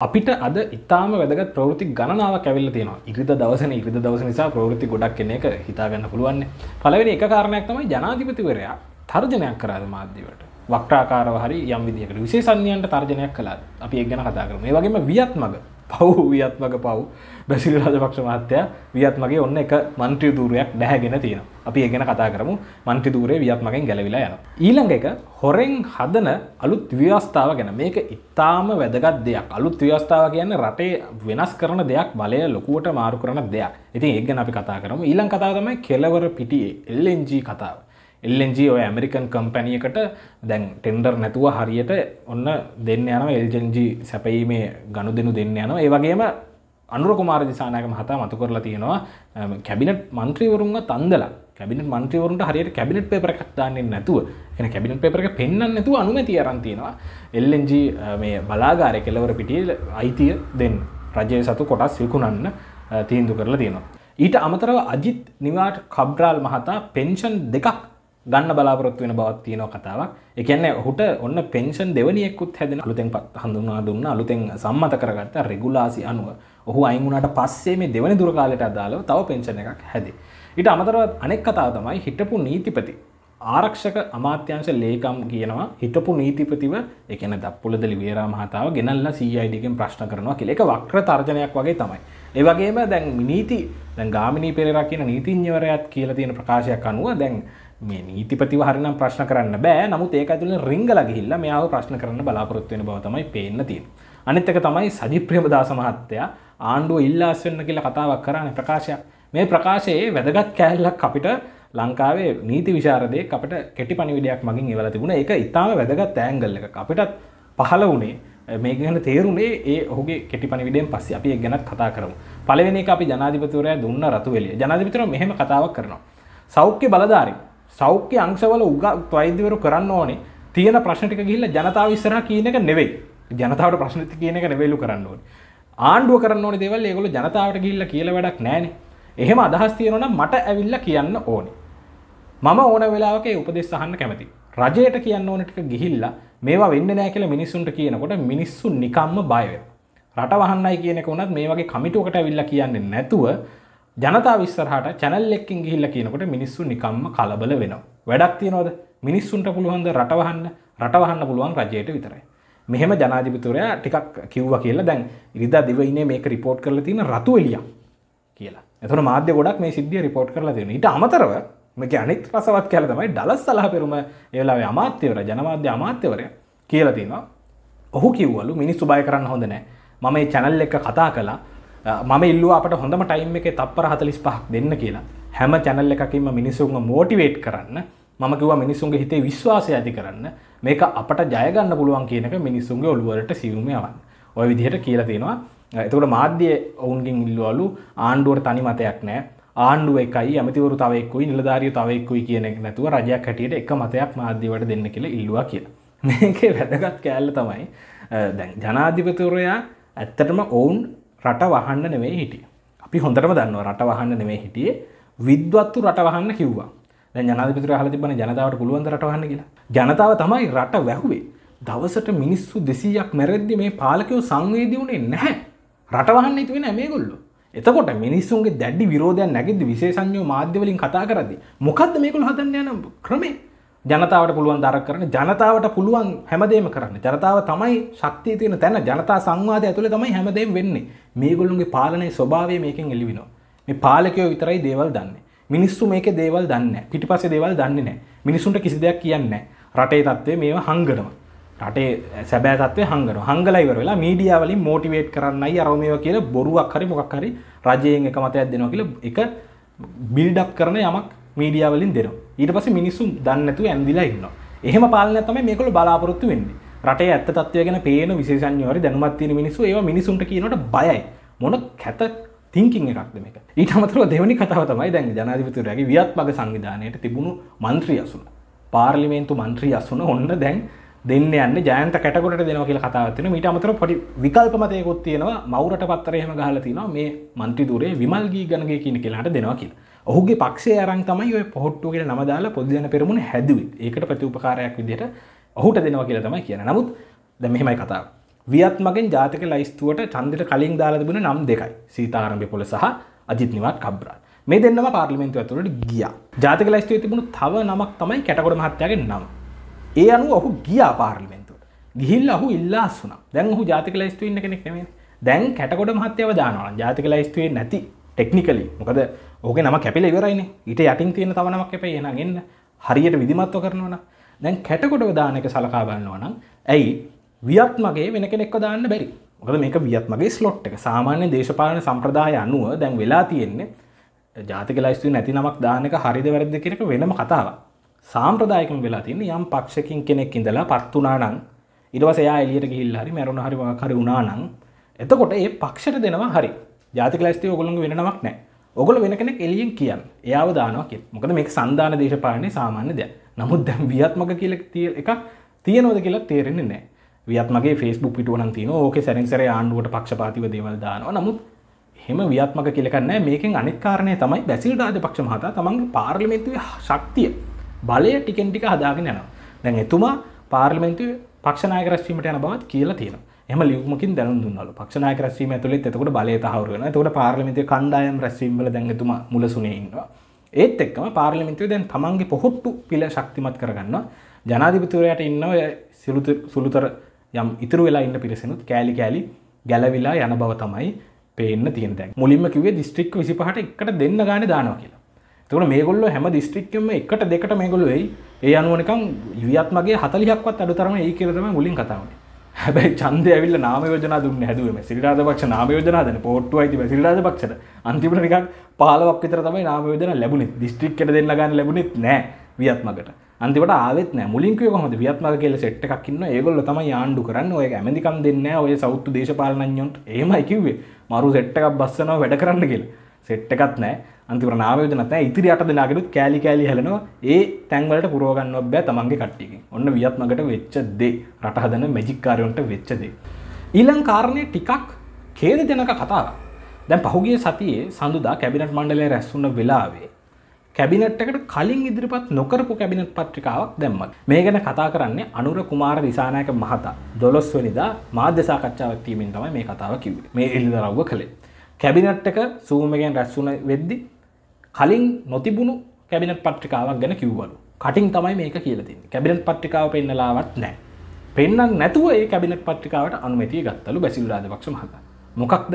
අපිට අද ඉතාම වැදගත් ප්‍රවෘති ගණනාව කැවිල්ල තියෙනවා. ඉරිද දවසන. ඉරිද දවස නිසා ප්‍රවෘති ගොඩක් කෙන එක හිතාගන්න පුළුවන්න. පලවෙනි එක කාරණයක් තමයි ජනාධිපතිවරයා තර්ජනයක් කරාද මාධ්‍යවට වක්ටාකාරව හරි යම් විදිකට විශේෂන්යන්ට තර්ජනයක් කලා අපි එක් ගැන කතා කරම. මේ වගේම වියත් මග. පව් වියත් මග පව්. බැසිල් රජපක්ෂ මහත්තයා වියත් මගේ ඔන්න එක මන්ත්‍රී දූරයක් දැහැගෙන තියෙන අපි ඒගෙන කතා කරමු. මන්ත්‍රී දූරේ වියත් මගෙන් ගැලවිලා යන ඊළඟ එක හොරෙන් හදන අලුත් ව්‍යවස්ථාව ගැන. මේක ඉතාම වැදගත් දෙයක්. අලුත් ව්‍යවස්ථාව කියන්න රටේ වෙනස් කරන දෙයක් බලය ලොකුවට මාරු කරන දෙයක්. ඉතින් ඒ ගැන අපි කතා කරමු. ඊළඟ කතාව තමයි කෙලවර පිටියේ LNG කතාව. එල්ජ ඔය ඇමරිකන් කම්පැනියකට දැන් ටෙන්ඩර් නැතුව හරියට ඔන්න දෙන්න යන එල්ජන්ජ සැපීමේ ගණු දෙනු දෙන්න යන ඒවගේම අනුර කුමාර දිසානක මහතා මතු කරලා තියෙනවා කැබිනට මන්ත්‍රීවරුන්ග තන්දල. කැබිනට මන්ත්‍රීවරුන්ට හරියට කැබිනට පේපර කත්තාන්නේ නැතුව. එන කැබිනට පේපරක පෙන්න්න නැතුව අනුමැති අරන්තියෙනවා එල්ලෙන්ජ මේ බලාගාරය කෙලවර පිටිය අයිතිය දෙන්න රජය සතු කොටස් විකුණන්න තීන්දු කරලා තියෙනවා. ඊට අමතරව අජිත් නිවාට කබ්රාල් මහතා පෙන්ෂන් දෙකක් ගන්න බලාපොරොත්තු වෙන බවත් තියෙනවා කතාවක්. ඒ කියන්නේ ඔහුට ඔන්න පෙන්ෂන් දෙවනියෙකුත් හැදෙන අලුතෙන් හඳුන්වා දුන්න අලුතෙන් සම්මත කරගත්ත රෙගුලාසි අනුව ඔහු අයින් වුණාට පස්සේ මේ දෙවනි දුර කාලයට අදාළව තව පෙන්ෂන් එකක් හැදේ. ඊට අමතරව අනෙක් කතාව තමයි හිටපු නීතිපති ආරක්ෂක අමාත්‍යංශ ලේකම් කියනවා හිටපු නීතිපතිව එකන දප්පුලදලි වේරා මහතාව ගෙනල්ලා සීයිඩිගෙන් ප්‍රශ්න කරනවා කියල එක වක්‍ර තර්ජනයක් වගේ තමයි. ඒවගේම දැන් නීති දැන් ගාමිනී පෙරක් කියන නීතිඥවරයත් කියල තියෙන ප්‍රකාශයක් අනුව දැන් මේ නීතිපතිව හරිනම් ප්‍රශ්න කරන්න බෑ. නමුත් ඒක ඇතුළ රිංගල ගිහිල්ල මෙයාව ප්‍රශ්න කරන්න බලාපොරොත්වෙන බව තමයි පේන්න තියෙන. අනිත්තක තමයි සජිප්‍රියමදාස මහත්තයා ආණ්ඩුව ඉල්ලාස් වෙන්න කියලා කතාවක් කරන්න ප්‍රකාශයක් මේ ප්‍රකාශයේ වැදගත් කෑල්ලක් අපිට ලංකාවේ නීති විශාරදය අපට කෙටි පනිවිඩයක් මගින් එවල තිබුණ. එක ඉතාම වැදගත් ඇංගල්ල එක අපිටත් පහල වනේ මේ ගැන තේරුණේ ඒ ඔහුගේ කෙටි පනිවිඩෙන් පස්සේ. අපි ගැනත් කතා කරමු. පලවෙනි අපි ජනාධිපතුරය දුන්න රතුවෙලිය. ජනාධිපතර මෙහෙම කතාවක් කරනවා. සෞඛ්‍ය බලධාරී සෞඛ්‍ය අංශවල උග වෛද්‍යවරු කරන්න ඕනේ. තියෙන ප්‍රශ්නටික ගිල්ල ජනතාව ඉස්සර කියන එක නෙවෙයි. ජනතාවට ප්‍රශ්නති කියන එක නෙවෙලු කරන්න ඕනේ. ආණ්ඩුව කරන්න ඕනේ දේවල් ඒගොල්ලෝ ජනතාවට ගිහිල්ලා කියලා වැඩක් නැහැනේ එහෙම අදහස් තියෙනවා නම් මට ඇවිල්ලා කියන්න ඕනේ. මම ඕන වෙලාවක උපදෙස් අහන්න කැමති රජයට කියන්න ඕන ටික ගිහිල්ලා මේවා වෙන්න නෑ කියලා මිනිස්සුන්ට කියනකොට මිනිස්සු නිකම්ම බය වෙනවා. රට වහන්නයි කියනක උනත් මේ වගේ කමිටුවකට ඇවිල්ලා කියන්නේ නැතුව ජනතා විස්සරහට චැනල් එක්කින් ගිහිල්ල කියනකොට මිනිස්සු නිකම්ම කලබල වෙනවා. වැඩක් තියනොද මිනිස්සුන්ට පුළුවන්ද රටවහන්න රටවහන්න පුළුවන් රජයට විතරයි. මෙහෙම ජනාධිපතුරයා ටිකක් කිව්ව කියලා දැන් ඉරිද දිවයිනේ මේක රිපෝට් කරලා තියෙන රතු එලිය කියලා. එතන මාධ්‍ය ගොඩක් මේ සිද්ධිය රිපෝට් කරලා තියෙනවා. ඊට අමතරව මේක අනිත් රසවත් කියලා තමයි ඩලස් සලහ පෙරුම ඒ වෙලාවේ අමාත්‍යවර ජනමාධ්‍ය අමාත්‍යවරයා කියලා තියෙනවා. ඔහු කිව්වලු මිනිස්සු බය කරන්න හොඳ නැහැ. මම මේ channel එක කතා කළා මම ඉල්ලුව අපට හොඳම ටයිම් එක තප්පර හතලිස් පහක් දෙන්න කියලා. හැම චැනල් එකකින්ම මිනිසුන්ම මෝටිවේට් කරන්න. මම කිව මිනිසුන්ගේ හිතේ විශ්වාසය ඇති කරන්න. මේක අපට ජයගන්න පුළුවන් කියනක මිනිස්සුන්ගේ ඔළුවලට සිවුම යවන්න. ඔය විදිහට කියලා තියෙනවා එතකට මාධ්‍ය ඔවුන්ගෙන් ඉල්ලුවලු ආණ්ඩුවට තනි මතයක් නෑ. ආණ්ඩුව එකයි ඇමතිවරු තවයෙක්කුයි නිලධාරිය තවයෙක්කුයි කියන නැතුව රජයක් හැටියට එක මතයක් මාධ්‍යවට දෙන්න කියලා ඉල්ලවා කියලා. මේකේ වැදගත් කෑල්ල තමයි දැන් ජනාධිපතුරයා ඇත්තටම ඔවුන් රට වහන්න නෙවෙයි හිටිය. අපි හොඳටම දන්නවා රට වහන්න නෙවෙයි හිටියේ විද්වත්තු රට වහන්න කිව්වා. දැන් ජනාධිපතිතුමා අහලා තිබ්බනේ ජනතාවට පුළුවන් ද රට වහන්න කියලා. ජනතාව තමයි රට වැහුවේ. දවසට මිනිස්සු 200ක් මැරෙද්දි මේ පාලකයෝ සංවේදී වුණේ නැහැ. රට වහන්න හිතුවේ නැහැ මේගොල්ලෝ. එතකොට මිනිස්සුන්ගේ දැඩි විරෝධයක් නැගිද්දි විශේෂඥයෝ මාධ්‍ය වලින් කතා කරද්දි මොකද්ද මේගොල්ලෝ හදන්න යන ක්‍රමේ? ජනතාවට පුළුවන් දරක් කරන ජනතාවට පුළුවන් හැමදේම කරන්න. ජනතාව තමයි ශක්තිය තියෙන තැන. ජනතා සංවාදය ඇතුළේ තමයි හැමදේම වෙන්නේ. මේගොල්ලුන්ගේ පාලනයේ ස්වභාවය මේකෙන් එළිවෙනවා. මේ පාලකයෝ විතරයි දේවල් දන්නේ. මිනිස්සු මේකේ දේවල් දන්නේ නැහැ. පිටිපස්සේ දේවල් දන්නේ නැහැ. මිනිසුන්ට කිසි දෙයක් කියන්නේ නැහැ. රටේ තත්ත්වය මේවා හංගනවා. රටේ සැබෑ තත්ත්වය හංගනවා. හංගලා ඉවර වෙලා මීඩියා වලින් මොටිවේට් කරන්නයි අර මේවා කියලා බොරුවක් හරි මොකක් හරි රජයෙන් එක මතයක් දෙනවා කියලා එක බිල්ඩ් අප් කරන යමක් මීඩියා වලින් දෙනවා. ඊට පස්සේ මිනිස්සු දන්නේ නැතුව ඇඳිලා ඉන්නවා. එහෙම පාලනයක් තමයි මේගොල්ලෝ බලාපොරොත්තු වෙන්නේ. රටේ ඇත්ත තත්ත්වය ගැන පේන විශේෂඥයෝ හරි දැනුමක් තියෙන මිනිස්සු ඒවා මිනිසුන්ට කියනකොට බයයි. මොන කැත තිංකින් එකක්ද මේක? ඊට අමතරව දෙවනි කතාව තමයි දැන් ජනාධිපතිවරයාගේ වියත්මග සංවිධානයට තිබුණු මන්ත්‍රී අසුන. පාර්ලිමේන්තු මන්ත්‍රී අසුන ඔන්න දැන් දෙන්න යන්න ජයන්ත කැටකොට දෙනව කියලා කතාවත්වන මීට අමතර පොඩි විකල්ප මතයකොත් තියෙනවා. මවරට පත්තරයහම ගහල තිනවා මේ මන්ත්‍රී දුරේ විමල්ගී ගණගේ කියන කියලාට දෙනවා කියලා. ඔහුගේ පක්ෂේ අරන් තමයි ඔය පොහොට්ටු කියලා නම දාලා පොදුජන පෙරමුණ හැදුවේ. ඒකට ප්‍රතිඋපකාරයක් විදිහට ඔහුට දෙනවා කියලා තමයි කියන්නේ. නමුත් දැන් මෙහෙමයි කතාව. වියත්මගෙන් ජාතක ලයිස්තුවට චන්දට කලින් දාලා තිබුණ නම් දෙකයි. සීතාරම්භය පොල සහ අජිත් නිවත් කබ්රා මේ දෙන්නම පාර්ලිමෙන්තු ඇතුළට ගිය. ජාතක ලයිස්තුව තිබුණු තව නමක් තමයි කැටකොට මහත්තයාගේ නම්. ඒ අනු ඔහු ගියා පාර්ලිමෙන්තුවට. ගිහිල් අහු ඉල්ලාස් වුන දැන් ඔහු ජාතික ලයිස්තුව ඉන්න කෙනෙක් නෙමේ දැන් කැටකොට මහත්‍යව දානවා. ජාතික ලයිස්තුවේ නැති ටෙක්නිකලි මොකද ඕක නම කැපිල ඉවරයින. ඊට යටින් තියෙන තවනමක් එප එනගන්න හරියට විදිමත්ව කරනවන දැන් කැටකොටව දානක සලකා බලන්නවනම් ඇයි? වියත් මගේ වෙන කෙනෙක්ව දාන්න බැරි. මොකද මේක වියත් මගේ ස්ලොට් එක. සාමාන්‍ය දේශපාලන සම්ප්‍රදාය අනුව දැන් වෙලා තියෙන්නේ ජාතික ලයිස්තු නැති නමක් දානක හරිද වැරද කෙනෙක වෙනම කතාව සාම්ප්‍රදායකම වෙලා තින්න යම් පක්ෂකින් කෙනෙක් ඉඳලා පත්තුනානං ඉරවසයා එලියට ගිහිල් හරි මැරුණ හරි වාකර වුණානං එතකොට ඒ පක්ෂට දෙනවා හරි. ජාතික ලයිස්ති ඔගොළඟ වෙනමක් නෑ ඔගොල වෙන කෙනෙක් එලියෙන් කියන්න. එයාව දානවා කිය මොකද මේක සන්ධාන දේශපාලනය සාමාන්‍ය දෙයක්. නමුත් දැම් වියත්මක කියල තිය එක තියනෝද කියලා තේරෙන්නේ නෑ වියත්මගේ ෆස්බුක් පිටුවන තින ඕක සැරිසර ආණ්ඩුවට පක්ෂපාතිව දේවල් දානවා. නමුත් හෙම වියත්මක කියලකන්න මේකෙන් අනිකාරණය තමයි බැසිල් රාජ පක්ෂ මහතා තමන්ගේ පාර්ලිමෙන්තුව ශක්තිය. බලය ටිකෙන්ටික හදාගෙන යනවා. දැන් එතුමා පාර්ලිමෙන්තුව පක්ෂනායක රැස්වීමට යන බවත් කියලා තියෙනවා. එම ලියුමකින් දැනු දුන්නලු. පක්ෂනායක රැස්වීම ඇතුළෙත් එතකොට බලය තහවුරුවන එතකොට පාර්ලිමේන්තුවේ කණ්ඩායම් රැස්වීමවල දැන් එතුමා මුලසුනේ ඉන්නවා. ඒත් එක්කම පාර්ලිමේන්තුවේ දැන් තමන්ගේ පොහොට්ටු පිළ ශක්තිමත් කරගන්නවා. ජනාධිපතිවරයාට ඉන්නව සුළුතර යම් ඉතුරු වෙලා ඉන්න පිරිසනුත් කෑලි කෑලි ගැලවිලා යන බව තමයි පේන්න තියෙන දැන්. මුලින්ම කිව්වේ දිස්ත්‍රික් විසිපහට එකට දෙන්න ගාන දානවා කියලා. තකට මේගොල්ල හැම දිස්ත්‍රික්කම එකට දෙකට මේගොල්ල වෙයි ඒ අනුවනකම් යුවත්මගේ හතලියක්වත් අඩු තරම ඒ කියරතම මුලින් කතාවනේ හැබැයි චන්ද ඇවිල්ල නාම යෝජන දුන්න හැදුවම සිරිරාද පක්ෂ නාම යෝජනාදන පොට්ටු අයිති සිරිරාද පක්ෂට. අන්තිමට නිකක් පාලවක් විතර තමයි නාම යෝජන ලැබුණේ. දිස්ත්‍රික්කට දෙන්න ගන්න ලැබුණෙත් නෑ වියත්මකට අන්තිවට ආවෙත් නෑ. මුලින්කව කොහොමද? වියත්මක කියල සෙට් එකක්න්න ඒගොල්ල තමයි ආණ්ඩු කරන්න. ඔය ඇමදිකම් දෙන්න ඔය සෞත්තු දේශපාලනඥොන්ට ඒමයි කිව්වේ. මරු සෙට්ටකක් බස්සනවා වැඩ කරන්න කියලා. සෙට් එකත් නෑ. අන්තිම නාවයෝජනත ඉතිරි අට දෙනාගෙනුත් කෑලි කෑලි හලනවා. ඒ තැන්වලට පුරෝගන්න බෑ තමන්ගේ කට්ටියකින් ඔන්න වියත්මකට වෙච්ච දේ. රටහදන මැජික්කාරයොන්ට වෙච්ච දේ. ඊළං කාරණය ටිකක් කේද දෙනක කතාව දැන් පහුගේ සතියේ සඳුදා කැබිනට මණ්ඩලය රැස්සුන්න වෙලාවේ කැබිනට්කට කලින් ඉදිරිපත් නොකරපු කැබිනට් පත්‍රිකාවක් දැම්මත්. මේ ගැන කතා කරන්නේ අනුර කුමාර දිසානායක මහතා. දොළොස්වනිදා මාධ්‍යසාකච්ඡාවක්වීමෙන් තමයි මේ කතාව කිව්වේ. මේ එල්දරව්ව කළේ. කැබිනට් එක සූමගෙන් රැස්සුන වෙද්දි කලින් නොතිබුණු කැබිනට පට්ටිකාවක් ගැන කිව්වලු. කටින් තමයි මේක කියලතින් කැබිනට පට්ටිකාව පෙන්නලාවත් නෑ පෙන්න්න නැතුව ඒ කැබිනට පට්ටිකාවට අනුමතිය ගත්තලු බැසිල් රාජපක්ෂ මහත. මොකක්ද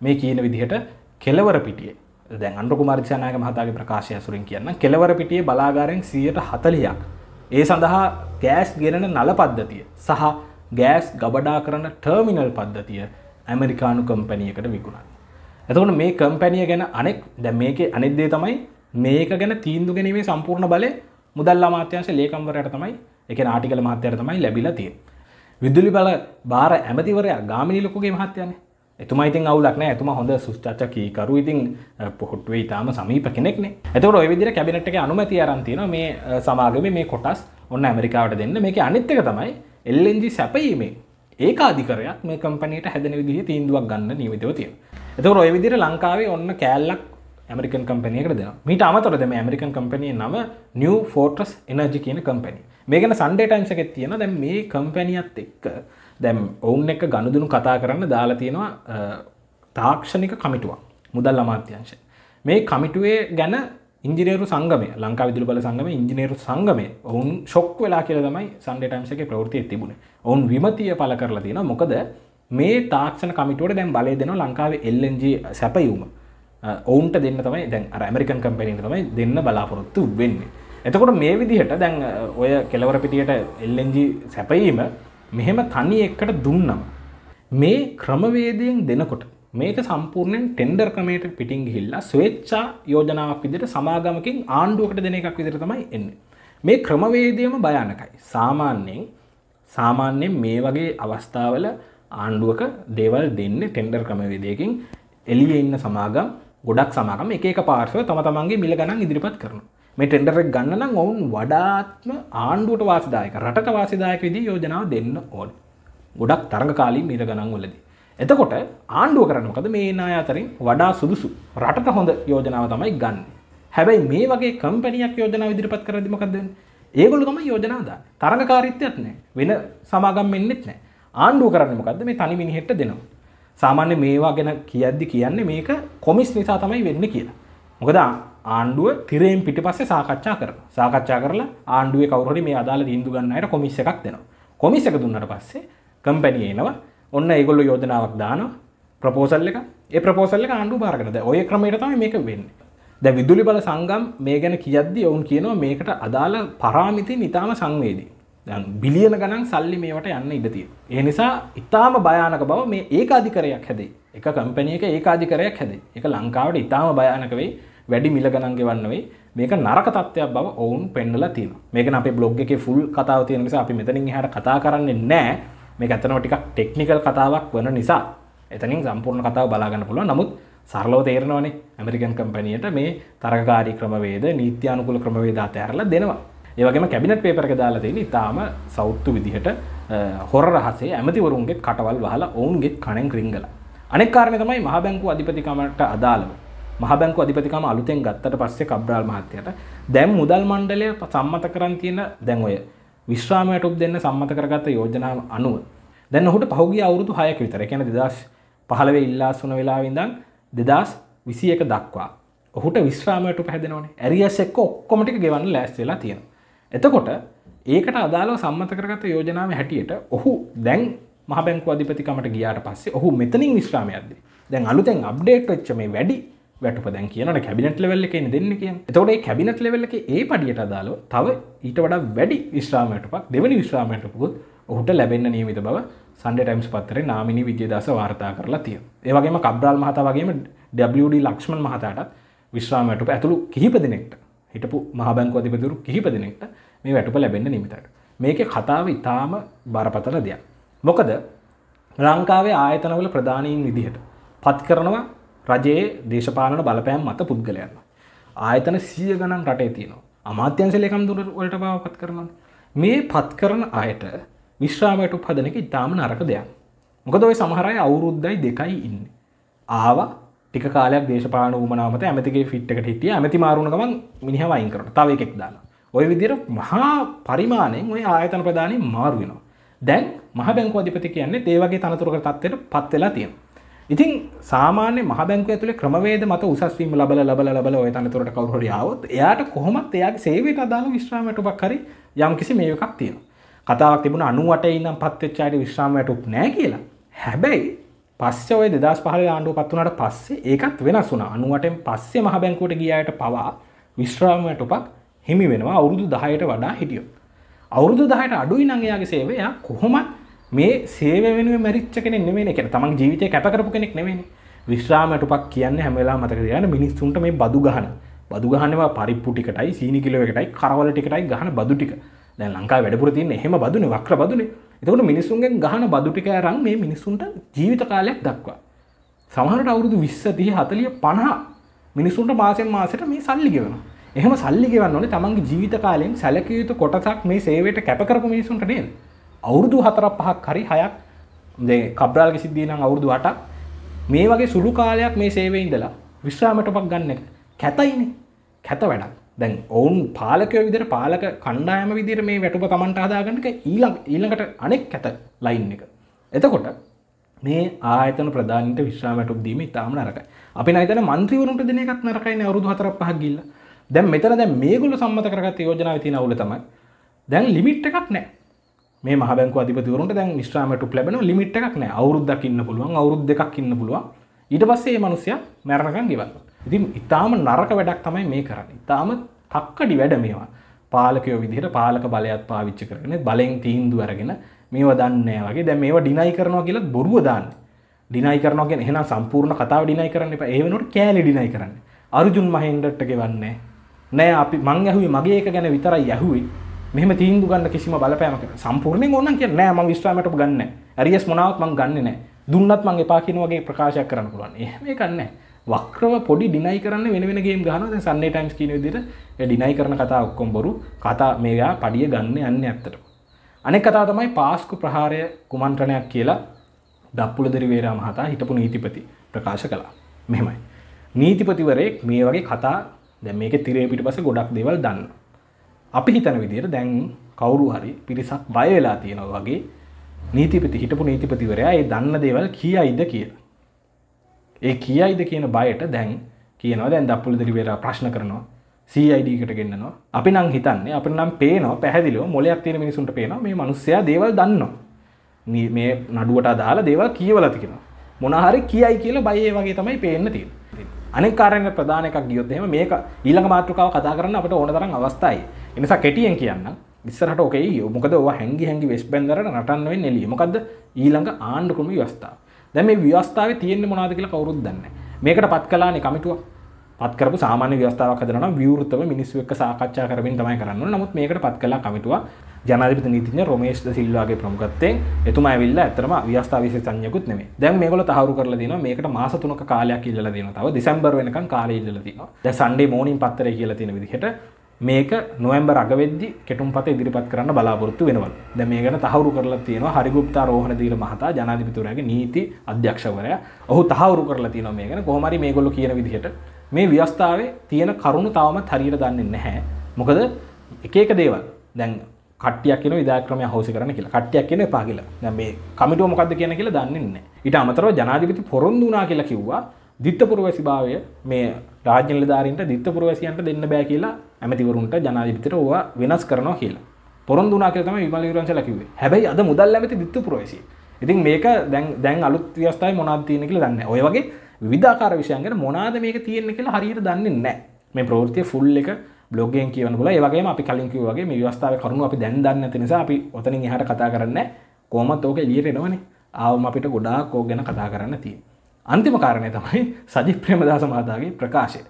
මේ කියන විදිහට කෙලවර පිටිය? දැන් අන්ඩු මාර්චනායක මහතාගේ ප්‍රකාශය සුරින් කියන්න කෙලවර පිටිය බලාගාරෙන් සියයට හතලියක් ඒ සඳහා ගෑස් ගෙනන නල පද්ධතිය සහ ගෑස් ගබඩා කරන ටර්මිනල් පද්ධතිය ඇමරිකානු කම්පැනියකට විකුණන්න. එතකොට මේ කම්පැනිය ගැන අනෙක් දැ මේක අනෙක්දේ තමයි මේක ගැන තීන්දු ගැනීමේ සම්පූර්ණ බලය මුදල් අමාත්‍යංශ ලේකම්වරයට තමයි එක නාටිකල මහත්තයට තමයි ලැබිලා තිය. විදුලි බල බාර ඇමතිවරයා ගාමිනි ලොකුගේ මහත්යන එතුමා ඉතින් අවුලක්න ඇතුම හොඳ සුස්්චච්චකී කරු ඉතින් පොහොට්වේ ඉතාම සමීප කෙනෙක්න. එතකට ඔය විදිර කැබිනට් එක අනුමති අරන්තින මේ සමාගම මේ කොටස් ඔන්න ඇමරිකාවට දෙන්න. මේක අනිත්තක තමයි එල්ලෙන්ජි සැපීමේ ඒ අධිකරයක් මේ කම්පනයට හැදන විදිහ තීන්දුවක් ගන්න නිවිතව තියෙන එතකට ඔය විදිර ලංකාවේ ඔන්න කෑල්ලක් ඇමරිකන් කම්පනයකට දෙන මීට අමතොර දෙම ඇමරිකන් කම්පනය නම නිය ෆෝටස් එනජි කියන කම්පැනි මේකන සන්ඩේ ටයිම්ස එකෙත් තියෙන දැම් මේ කම්පැනියත් එක්ක දැම් ඔවුන් එක ගණුදුනු කතා කරන්න දාලා තියෙනවා තාක්ෂණික කමිටුවක් මුදල් අමාත්‍යංශය. මේ කමිටුවේ ගැන ඉංජිනේරු සංගමය ලංකා විදුල බල සංගම ඉංජිනේරු සංගමය ඔවුන් ශොක් වෙලා කියල තමයි සන්ඩේ ටයිම්සක ප්‍රවෘතිය තිබුණ. ඔවුන් විමතිය පල කරලා තියෙන මොකද මේ තාක්ෂණ කමිටුවට දැන් බලය දෙන ලංකාවේ එල්ලජ සැපයුම ඔවුන්ට දෙන්න තමයි දැන් ඇමරිකන් කම්පැනිට තමයි දෙන්න බලාපොරොත්තු වෙන්නේ. එතකොට මේ විදිහට දැන් ඔය කෙලවර පිටියට එල්ලජ සැපයීම මෙහෙම තනි එක්කට දුන්නම්. මේ ක්‍රමවේදයෙන් දෙනකොට මේක සම්පූර්ණයෙන් ටෙන්ඩර් කමේට පිටිං හිල්ලා ස්වේච්චා යෝජනාවක් විදිට සමාගමකින් ආණ්ඩුවකට දෙන එකක් විදිර තමයි එන්නේ. මේ ක්‍රමවේදයම භයානකයි. සාමාන්‍යයෙන් සාමාන්‍යයෙන් මේ වගේ අවස්ථාවල ආණ්ඩුවක දේවල් දෙන්න ටෙන්ඩර් ක්‍රමවේදයකින් එලිය ඉන්න සමාගම් ගොඩක් සමාගම එක පාර්ශව තම තමන්ගේ මිල ගණන් ඉදිරිපත් කරන මේ ටෙන්ඩරක් ගන්නනම් ඔවුන් වඩාත්ම ආණ්ඩුවට වාසිදායක රට වාසිදායක විදි යෝජනාව දෙන්න ඕන. ගොඩක් තරඟ කාලී මිල ගණන් වලදී. එතකොට ආණ්ඩුව කරනකද මේ නායාතරින් වඩා සුදුසු රටට හොඳ යෝජනාව තමයි ගන්න. හැබැයි මේ වගේ කම්පැනියක් යෝජනා විදිරිපත් කරදිමකක්ද ඒගොලු තම යෝජනාද තරඟකාරිත්‍යයක් නෑ වෙන සමාගම් එන්නෙත් නෑ ආණ්ඩුව කරන්න මොකක්ද මේ තනි මිනිහෙට දෙනවා. සාමාන්‍ය මේවා ගැන කියද්දි කියන්නේ මේක කොමිස් නිසා තමයි වෙන්න කියලා. මොකද ආණ්ඩුව තිරයෙන් පිට පස්සේ සාකච්ඡා කර සාකච්ඡා කරලා ආණ්ඩුවේ කවුරුහරි මේ අදාළ තීන්දුව ගන්න අයට කොමිස් එකක් දෙනවා. කොමිස් එක දුන්නට පස්සේ කම්පැනි එනවා. ඔන්න ඒගොල්ලෝ යෝජනාවක් දානවා. ප්‍රපෝසල් එක. ඒ ප්‍රපෝසල් එක ආණ්ඩුව බාරගෙන දැන් ඔය ක්‍රමයට තමයි මේක වෙන්නේ. දැන් විදුලි බල සංගම් මේ ගැන කියද්දි ඔවුන් කියනවා මේකට අදාළ පරාමිති නිතාම සංවේදී. දැන් බිලියන ගණන් සල්ලි මේවට යන්න ඉඩ තියෙනවා. ඒ නිසා ඊටාම භයානක බව මේ ඒකාධිකරයක් හැදේ. එක කම්පැනි එක ඒකාධිකරයක් හැදේ. ඒක ලංකාවට ඊටාම භයානක වෙයි. වැඩි මිල ගණන් ගෙවන්න වෙයි. මේක නරක තත්ත්වයක් බව ඔවුන් පෙන්වලා තියෙනවා. මේක නම් අපේ බ්ලොග් එකේ ෆුල් කතාව තියෙන නිසා අපි මෙතනින් එහාට කතා කරන්නේ නැහැ. මේක ඇත්තටම ටිකක් ටෙක්නිකල් කතාවක් වන නිසා එතනින් සම්පූර්ණ කතාව බලා ගන්න පුළුවන්. නමුත් සරලව තේරෙනවනේ ඇමරිකන් කම්පැනියට මේ තරගකාරී ක්‍රමවේද නීත්‍යානුකූල ක්‍රමවේද අතහැරලා දෙනවා. ඒවගේම කැබිනට පේපරක දාලා තියෙන ඉතාම සෞත්තු විදිහට හොර රහසේ ඇමතිවරුන්ගේ කටවල් වහලා ඔවුන්ගේ කණෙන් ක්‍රිංගල අනෙක් කාරණය තමයි මහ බැංකු අධිපතිකමට අදාළව. මහ බැංකු අධිපතිකම අලුතෙන් ගත්තට පස්සේ කබ්‍රාල් මහත්තයට දැම් මුදල් මණ්ඩලය සම්මත කරන් තියෙන දැන් ඔය විශ්‍රාමයටුප් දෙන්න සම්මත කරගත්ත යෝජනාව අනුව. දැන් ඔහුට පහුගිය අවුරුදු හයක විතර කියන දෙදස් පහළවේ ඉල්ලාසුන වෙලාවිඳන් දෙදස් විසි එක දක්වා ඔහුට විශ්‍රාමයට පැදෙනවන ඇරියස් එක්ක ඔක්කොමටික ගෙවන්න ලෑස්වෙලා තියෙන එතකොට ඒකට අදාළව සම්මත කරගත යෝජනාව හැටියට ඔහු දැන් මහබැංකු අධිපතිකමට ගියාට පස්සේ ඔහු මෙතනින් විශ්‍රාමයක්ද දැන් අලුතෙන් අප්ඩේට් වෙච්ච මේ වැඩි වැටුප දැන් කියනට කැබිනට ලෙවල්ල එක දෙන්න කිය එතකොට ඒ කැබිනට ලෙවල්ල එක ඒ පඩියට අදාළව තව ඊට වඩා වැඩි විශ්‍රාමයටපක් දෙවනි විශ්‍රාමයටපුත් ඔහුට ලැබෙන්න නියමිත බව සන්ඩ ටයිම්ස් පත්තර නාමිනි විද්‍යදස වාර්තා කරලා තිය ඒවගේම කබ්‍රාල් මහතා වගේම WD ලක්ෂ්මන් මහතාටත් විශ්‍රාමයටප ඇතුළු කිහිප දෙනෙක්ට හිටපු මහබැංකු අධිපතුරු කිහිප දෙනෙක්ට මේ වැටුප ලැබෙන්න නිමිතට මේක කතාව ඉතාම බරපතල දෙයක්. මොකද ලංකාවේ ආයතනවල ප්‍රධානීන් විදිහට පත් කරනවා රජයේ දේශපාලන බලපෑම් මත පුද්ගලයන්න ආයතන සිය ගණන් රටේ තියෙනවා. අමාත්‍යන්සලකම් දුර වලට බව පත් කරනවා. මේ පත් කරන අයට විශ්‍රාමයට පදන එක ඉතාම නරක දෙයක්. මොකද ඔය සමහරයි අවුරුද්දයි දෙකයි ඉන්න. ආවා ටික කාලයක් දේශපාන වමනාමත ඇමතිගේ ෆිට්කට හිටිය. ඇමති මාරුණකමන් මිනිහ වයින් කරන තව එකෙක් දාලා ඔය විදිර මහා පරිමාණයෙන් ඔය ආයතන ප්‍රධානය මාරු වෙනවා. දැන් මහ බැංකු අධිපති කියන්නේ ඒවගේ තනතුරක තත්වයට පත්වෙලා තියෙන ඉතින් සාමාන්‍ය මහ බැංකු ඇතුළේ ක්‍රමවේද මත උසස්වීම ලබල ලබල ලබල ඔය තනතුරට කවුහරි ආවොත් එයාට කොහොමත් එයාගේ සේවයට අදාළ විශ්‍රාමයටුපක් හරි යම් කිසි මේකක් තියෙනවා. කතාවක් තිබුණ අනුවට ඉනම් පත්වෙච්චායට විශ්‍රාමයටුක් නෑ කියලා. හැබැයි පස්සේ ඔය දෙදස් පහල ආණ්ඩුව පත් වනට පස්සේ ඒකත් වෙනස් වුන අනුවටෙන් පස්සේ මහ බැංකුවට ගියායට පවා විශ්‍රාමයටුපක් හිමි වෙනවා. අවුරුදු දහයට වඩා හිටියෝ. අවුරුදු දහයට අඩුයි නංයාගේ සේවයා. කොහොමත් මේ සේව වෙනුව මැරිච්ච කෙනෙ නෙමේ එක තමන් ජීවිතය කැපකරපු කෙනෙක් නෙවෙන විශ්‍රාමටපක් කියන්න හැමලා මතක යන මිනිස්සුන්ට මේ බදු ගහන. බදු ගහනවා පරිප්පු ටිකටයි සීනි කිලෝකටයි කරවල ටිකටයි ගහන බදු ටික. දැ ලංකා වැඩපුර තියන්න එහෙම බදුන. වක්‍ර බදුනේ. එතකට මිනිසුන්ගෙන් ගහන බදු ටික රං මේ මිනිස්සුන්ට ජීවිත කාලයක් දක්වා සමහට අවුරුදු විස්ස තිය හතලිය පණහා මිනිසුන්ට මාසෙන් මාසට මේ සල්ලි ගෙවනවා එහෙම සල්ලි ගෙවන්න ඕනේ තමන්ගේ ජීවිත කාලයෙන් සැලකිය යුතු කොටසක් මේ සේවයට කැප කරපු මිනිසුන්ට නේද? අවුරුදු 4ක් 5ක් හරි 6ක් දැන් කබ්‍රාල්ගේ සිද්ධිය නම් අවුරුදු 8ක් මේ වගේ සුළු කාලයක් මේ සේවයේ ඉඳලා විශ්‍රාමයටපක් ගන්න එක කැතයිනේ. කැත වැඩක්. දැන් ඔවුන් පාලකයෝ විදිහට පාලක කණ්ඩායම විදිහට මේ වැටුප Tamanට හදාගන්න එක ඊළඟ ඊළඟට අනෙක් කැත ලයින් එක. එතකොට මේ ආයතන ප්‍රධානීන්ට විශ්‍රාමයටපක් දීම ඉතාම නරකයි. අපි නයිතන මන්ත්‍රීවරුන්ට දෙන එකත් නරකයිනේ අවුරුදු 4ක් 5ක් ගිහිල්ලා. දැන් මෙතන දැන් මේගොල්ලෝ සම්මත කරගත්ත යෝජනාවේ තියෙන අවුල තමයි දැන් ලිමිට් එකක් නැහැ. මේ මහ බැංකුව අධිපතිවරුන්ට දැන් විශ්‍රාමයට ලැබෙන ලිමිට් එකක් නැහැ. අවුරුද්දක් ඉන්න පුළුවන්, අවුරුදු දෙකක් ඉන්න පුළුවන්. ඊට පස්සේ මේ මිනිස්සයා මැරණකම් ගෙවන්න. ඉතින් ඊටාම නරක වැඩක් තමයි මේ කරන්නේ. ඊටාම තක්කඩි වැඩ මේවා. පාලකයෝ විදිහට පාලක බලයත් පාවිච්චි කරගෙන බලෙන් තීන්දුව අරගෙන මේව දන්නේ වගේ දැන් මේව ඩිනයි කරනවා කියලා බොරුව දාන්නේ. ඩිනයි කරනවා කියන්නේ එහෙනම් සම්පූර්ණ කතාව ඩිනයි කරන්න එපා. ඒ වෙනුවට කෑලි ඩිනයි කරන්න. අර්ජුන් මහෙන්දර්ට ගෙවන්නේ නෑ අපි මං ඇහුවේ මගේ එක ගැන විතරයි ඇහුවේ මෙහෙම තීන්දුව ගන්න කිසිම බලපෑමක් සම්පූර්ණයෙන් ඕනනම් කියන්නේ නෑ මං විශ්‍රාමයට ගන්න නෑ ඇරියස් මොනාවක් මං ගන්නෙ නෑ දුන්නත් මං එපා කියන වගේ ප්‍රකාශයක් කරන්න පුළුවන් එහෙම එකක් නෑ වක්‍රව පොඩි ඩිනයි කරන්න වෙන වෙන ගේම් ගහනවා. දැන් සන්ඩේ ටයිම්ස් කියන විදිහට ඒ ඩිනයි කරන කතා ඔක්කොම බොරු. කතා මේවා පඩිය ගන්න යන්නේ ඇත්තටම. අනෙක් කතාව තමයි පාස්කු ප්‍රහාරය කුමන්ත්‍රණයක් කියලා දප්පුලදරි වේරා මහතා හිටපු නීතිපති ප්‍රකාශ කළා. මෙහෙමයි. නීතිපතිවරයෙක් මේ වගේ කතා දැ මේක තිරේ පිට පස ගොඩක් දෙවල් දන්න අපි හිතන විදියට දැන් කවුරු හරි පිරිසක් බයවෙලා තියෙනව වගේ නීතිපති හිටපු නීතිපතිවරයා ඒ දන්න දේවල් කියයිද කියලා. ඒ කියයිද කියන බයට දැන් කියනවා දැන් දප්පුල දිරිවේලා ප්‍රශ්න කරනවා CIDකට ගෙන්න්නනවා අපි නම් හිතන්නේ අප නම් පේනවා පැහැදිලිව මොලයක් තියෙන මිනිසුන්ට පේනවා මේ මනුස්සයා දේවල් දන්නවා. මේ නඩුවට අදාලා දේවල් කියවලතිකෙන මොනහරි කියයි කියලා බයේ වගේ තමයි පේන්න තිය අනෙක් කාරණ ප්‍රධාන එකක් ගියොත් එහෙම මේක ඊළඟ මාතෘකාව කතා කරන්න අපට ඕන තරම් අවස්ථයි එනිසා කෙටියෙන් කියන්න ඉස්සරට ඕකේ මොකද ඔවා හැඟි හැඟි වෙස් බැන්දරට නටන්න වෙන්නේ එළිය. මොකද්ද? ඊළඟ ආණ්ඩුක්‍රම ව්‍යවස්ථාව. දැන් මේ ව්‍යවස්ථාවේ තියෙන්නේ මොනවද කියලා කවුරුත් දන්නේ මේකට පත් කළානේ කමිටුව පත් කරපු සාමාන්‍ය ව්‍යවස්ථාවක් හදනවා නම් විවෘතව මිනිස්සු එක්ක සාකච්ඡා කරමින් තමයි කරන්න ඕනේ නමුත් මේකට පත් කළා කමිටුව ජනාධිපති නීතිඥ රොමේෂ් ද සිල්වාගේ ප්‍රමුඛත්වයෙන් එතුමා ඇවිල්ලා ඇත්තටම ව්‍යවස්ථා විශේෂඥයෙකුත් නෙමෙයි. දැන් මේගොල්ලෝ තහවුරු කරලා දිනවා මේකට මාස 3ක කාලයක් ඉල්ලලා දිනවා. තව දෙසැම්බර් වෙනකන් කාලය ඉල්ලලා දිනවා. දැන් සන්ඩේ මෝනින් පත්තරේ කියලා තියෙන විදිහට මේක නොවැම්බර් අග වෙද්දි කෙටුම්පත ඉදිරිපත් කරන්න බලාපොරොත්තු වෙනවා. දැන් මේ ගැන තහවුරු කරලා තියෙනවා හරිගුප්ත රෝහණ දීල මහතා ජනාධිපතිවරයාගේ නීති අධ්‍යක්ෂකවරයා. ඔහු තහවුරු කරලා තියෙනවා මේ ගැන. කොහොම හරි මේගොල්ලෝ කියන විදිහට මේ ව්‍යවස්ථාවේ තියෙන කරුණු තවමත් හරියට දන්නේ නැහැ. මොකද එක එක දේවල් දැන් කට්ටියක් කියන විදාක්‍රමය හවසි කරන කියලා කට්ටියක් කියන එපා කියලා. දැන් මේ කමිටුව මොකද්ද කියන කියලා දන්නේ නැහැ. ඊට අමතරව ජනාධිපති පොරොන්දු වුණා කියලා කිව්වා දිත්තපුරවැසි භාවය මේ රාජ්‍ය නිලධාරීන්ට දිත්තපුරවැසියන්ට දෙන්න බෑ කියලා ඇමතිවරුන්ට ජනාධිපතිට ඕවා වෙනස් කරනවා කියලා. පොරොන්දු වුණා කියලා තමයි විමල විරංශලා කිව්වේ. හැබැයි අද මුදල් ඇමති දිත්තපුරවැසිය. ඉතින් මේක දැන් දැන් අලුත් ව්‍යවස්ථාවේ මොනවද තියෙන්නේ කියලා දන්නේ නැහැ. ඔය වගේ විවිධාකාර විෂයන් ගැන මොනවාද මේක තියෙන්නේ කියලා හරියට දන්නේ නැහැ. මේ ප්‍රවෘත්තිය ෆුල් එක බ්ලොග්ගෙන් කියවන පුළ ඒවගේ අපි කලින් කිව්වගේ මේ ව්‍යවස්ථාව කරුණු අපි දැන් දන්න නැති නිසා අපි ඔතනින් එහාට කතා කරන්න කොහොමත් ඕක එළියට එනවනේ ආවම අපිට ගොඩාක් ඕක ගැන කතා කරන්න තියෙන්නේ අන්තිම කාරණය තමයි සජිත් ප්‍රේමදාස මහතාගේ ප්‍රකාශය.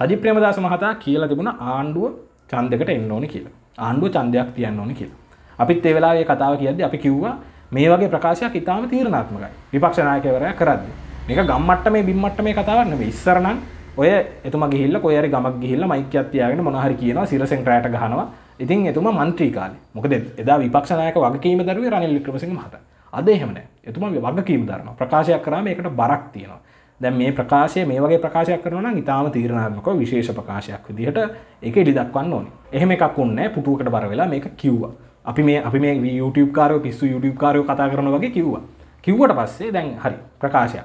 සජිත් ප්‍රේමදාස මහතා කියලා තිබුණ ආණ්ඩුව ඡන්දයකට එන්න ඕනේ කියලා. ආණ්ඩුව ඡන්දයක් තියන්න ඕනේ කියලා. අපිත් ඒ වෙලාවේ කතාව කියද්දි අපි කිව්වා මේ වගේ ප්‍රකාශයක් ඉතාම තීරණාත්මකයි. විපක්ෂ නායකවරයා කරද්දි. මේක ගම්මට්ටමේ බිම්මට්ටමේ කතාවක් නෙවෙයි ඉස්සර නම් ඔය එතුම ගිහිල්ල කොයරි ගමක් ගිහිල්ල මයිකයක් තියාගෙන මොනහරි කියනවා සිරසෙන් රෑට ගහනවා. ඉතින් එතුමා මන්ත්‍රී කාලේ. මොකද එදා විපක්ෂ නායක වගකීම දරුවේ රනිල් වික්‍රමසිංහ මහතා. අද එහෙම නැහැ එතුමා වගකීම් දරනවා ප්‍රකාශයක් කරාම ඒකට බරක් තියෙනවා දැන් මේ ප්‍රකාශය මේ වගේ ප්‍රකාශයක් කරනවා නම් ඊටාම තීරණාත්මකව විශේෂ ප්‍රකාශයක් විදිහට ඒක එලි දක්වන්න ඕනේ. එහෙම එකක් වුණේ නැහැ පුටුවකට බර වෙලා මේක කිව්වා. අපි මේ අපි මේ YouTube කාරයෝ පිස්සු YouTube කාරයෝ කතා කරනවා වගේ කිව්වා. කිව්වට පස්සේ දැන් හරි ප්‍රකාශයක්.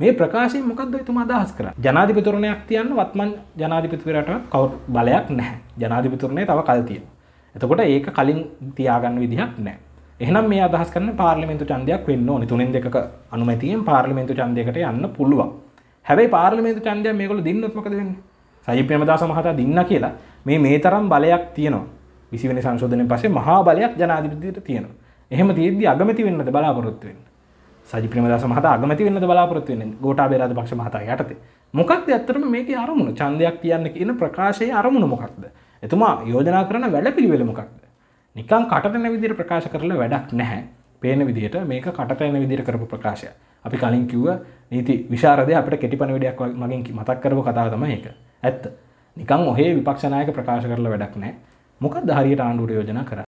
මේ ප්‍රකාශය මොකක්ද එතුමා අදහස් කරා ජනාධිපතිවරණයක් තියන්න වත්මන් ජනාධිපතිවරට කවුරු බලයක් නැහැ ජනාධිපතිවරණය තව කල් තියෙනවා එතකොට ඒක කලින් තියාගන්න විදිහක් නැහැ එහෙනම් මේ අදහස් කරන පාර්ලිමේන්තු ඡන්දයක් වෙන්න ඕනේ. තුනෙන් දෙකක අනුමැතියෙන් පාර්ලිමේන්තු ඡන්දයකට යන්න පුළුවන්. හැබැයි පාර්ලිමේන්තු ඡන්දය මේගොල්ලෝ දින්නොත් මොකද වෙන්නේ? සජිත් ප්‍රේමදාස මහතා දින්න කියලා මේ මේ තරම් බලයක් තියෙනවා. 20 වෙනි සංශෝධනයෙන් පස්සේ මහා බලයක් ජනාධිපතියට තියෙනවා. එහෙම තියෙද්දි අගමැති වෙන්නද බලාපොරොත්තු වෙන්නේ? සජි ප්‍රේමදාස මහතා අගමැති වෙන්නද බලාපොරොත්තු වෙන්නේ? ගෝඨාභය රාජපක්ෂ මහතා යටතේ. මොකක්ද ඇත්තටම මේකේ අරමුණ? ඡන්දයක් තියන්න කියන ප්‍රකාශයේ අරමුණ මොකක්ද? එතුමා යෝජනා කරන වැඩපිළිවෙල මොකක්ද? නිකන් කටට එන විදිහට ප්‍රකාශ කරලා වැඩක් නැහැ. පේන විදිහට මේක කටට එන විදිහට කරපු ප්‍රකාශය අපි කලින් කිව්ව නීති විශාරදය අපිට කෙටි පණිවිඩයක් මගින් මතක් කරපු කතාව තමයි ඒක. ඇත්ත. නිකන් ඔහේ විපක්ෂ නායක ප්‍රකාශ කරලා වැඩක් නැහැ. මොකක්ද හරියට ආණ්ඩුවට යෝජනා කරන්නේ?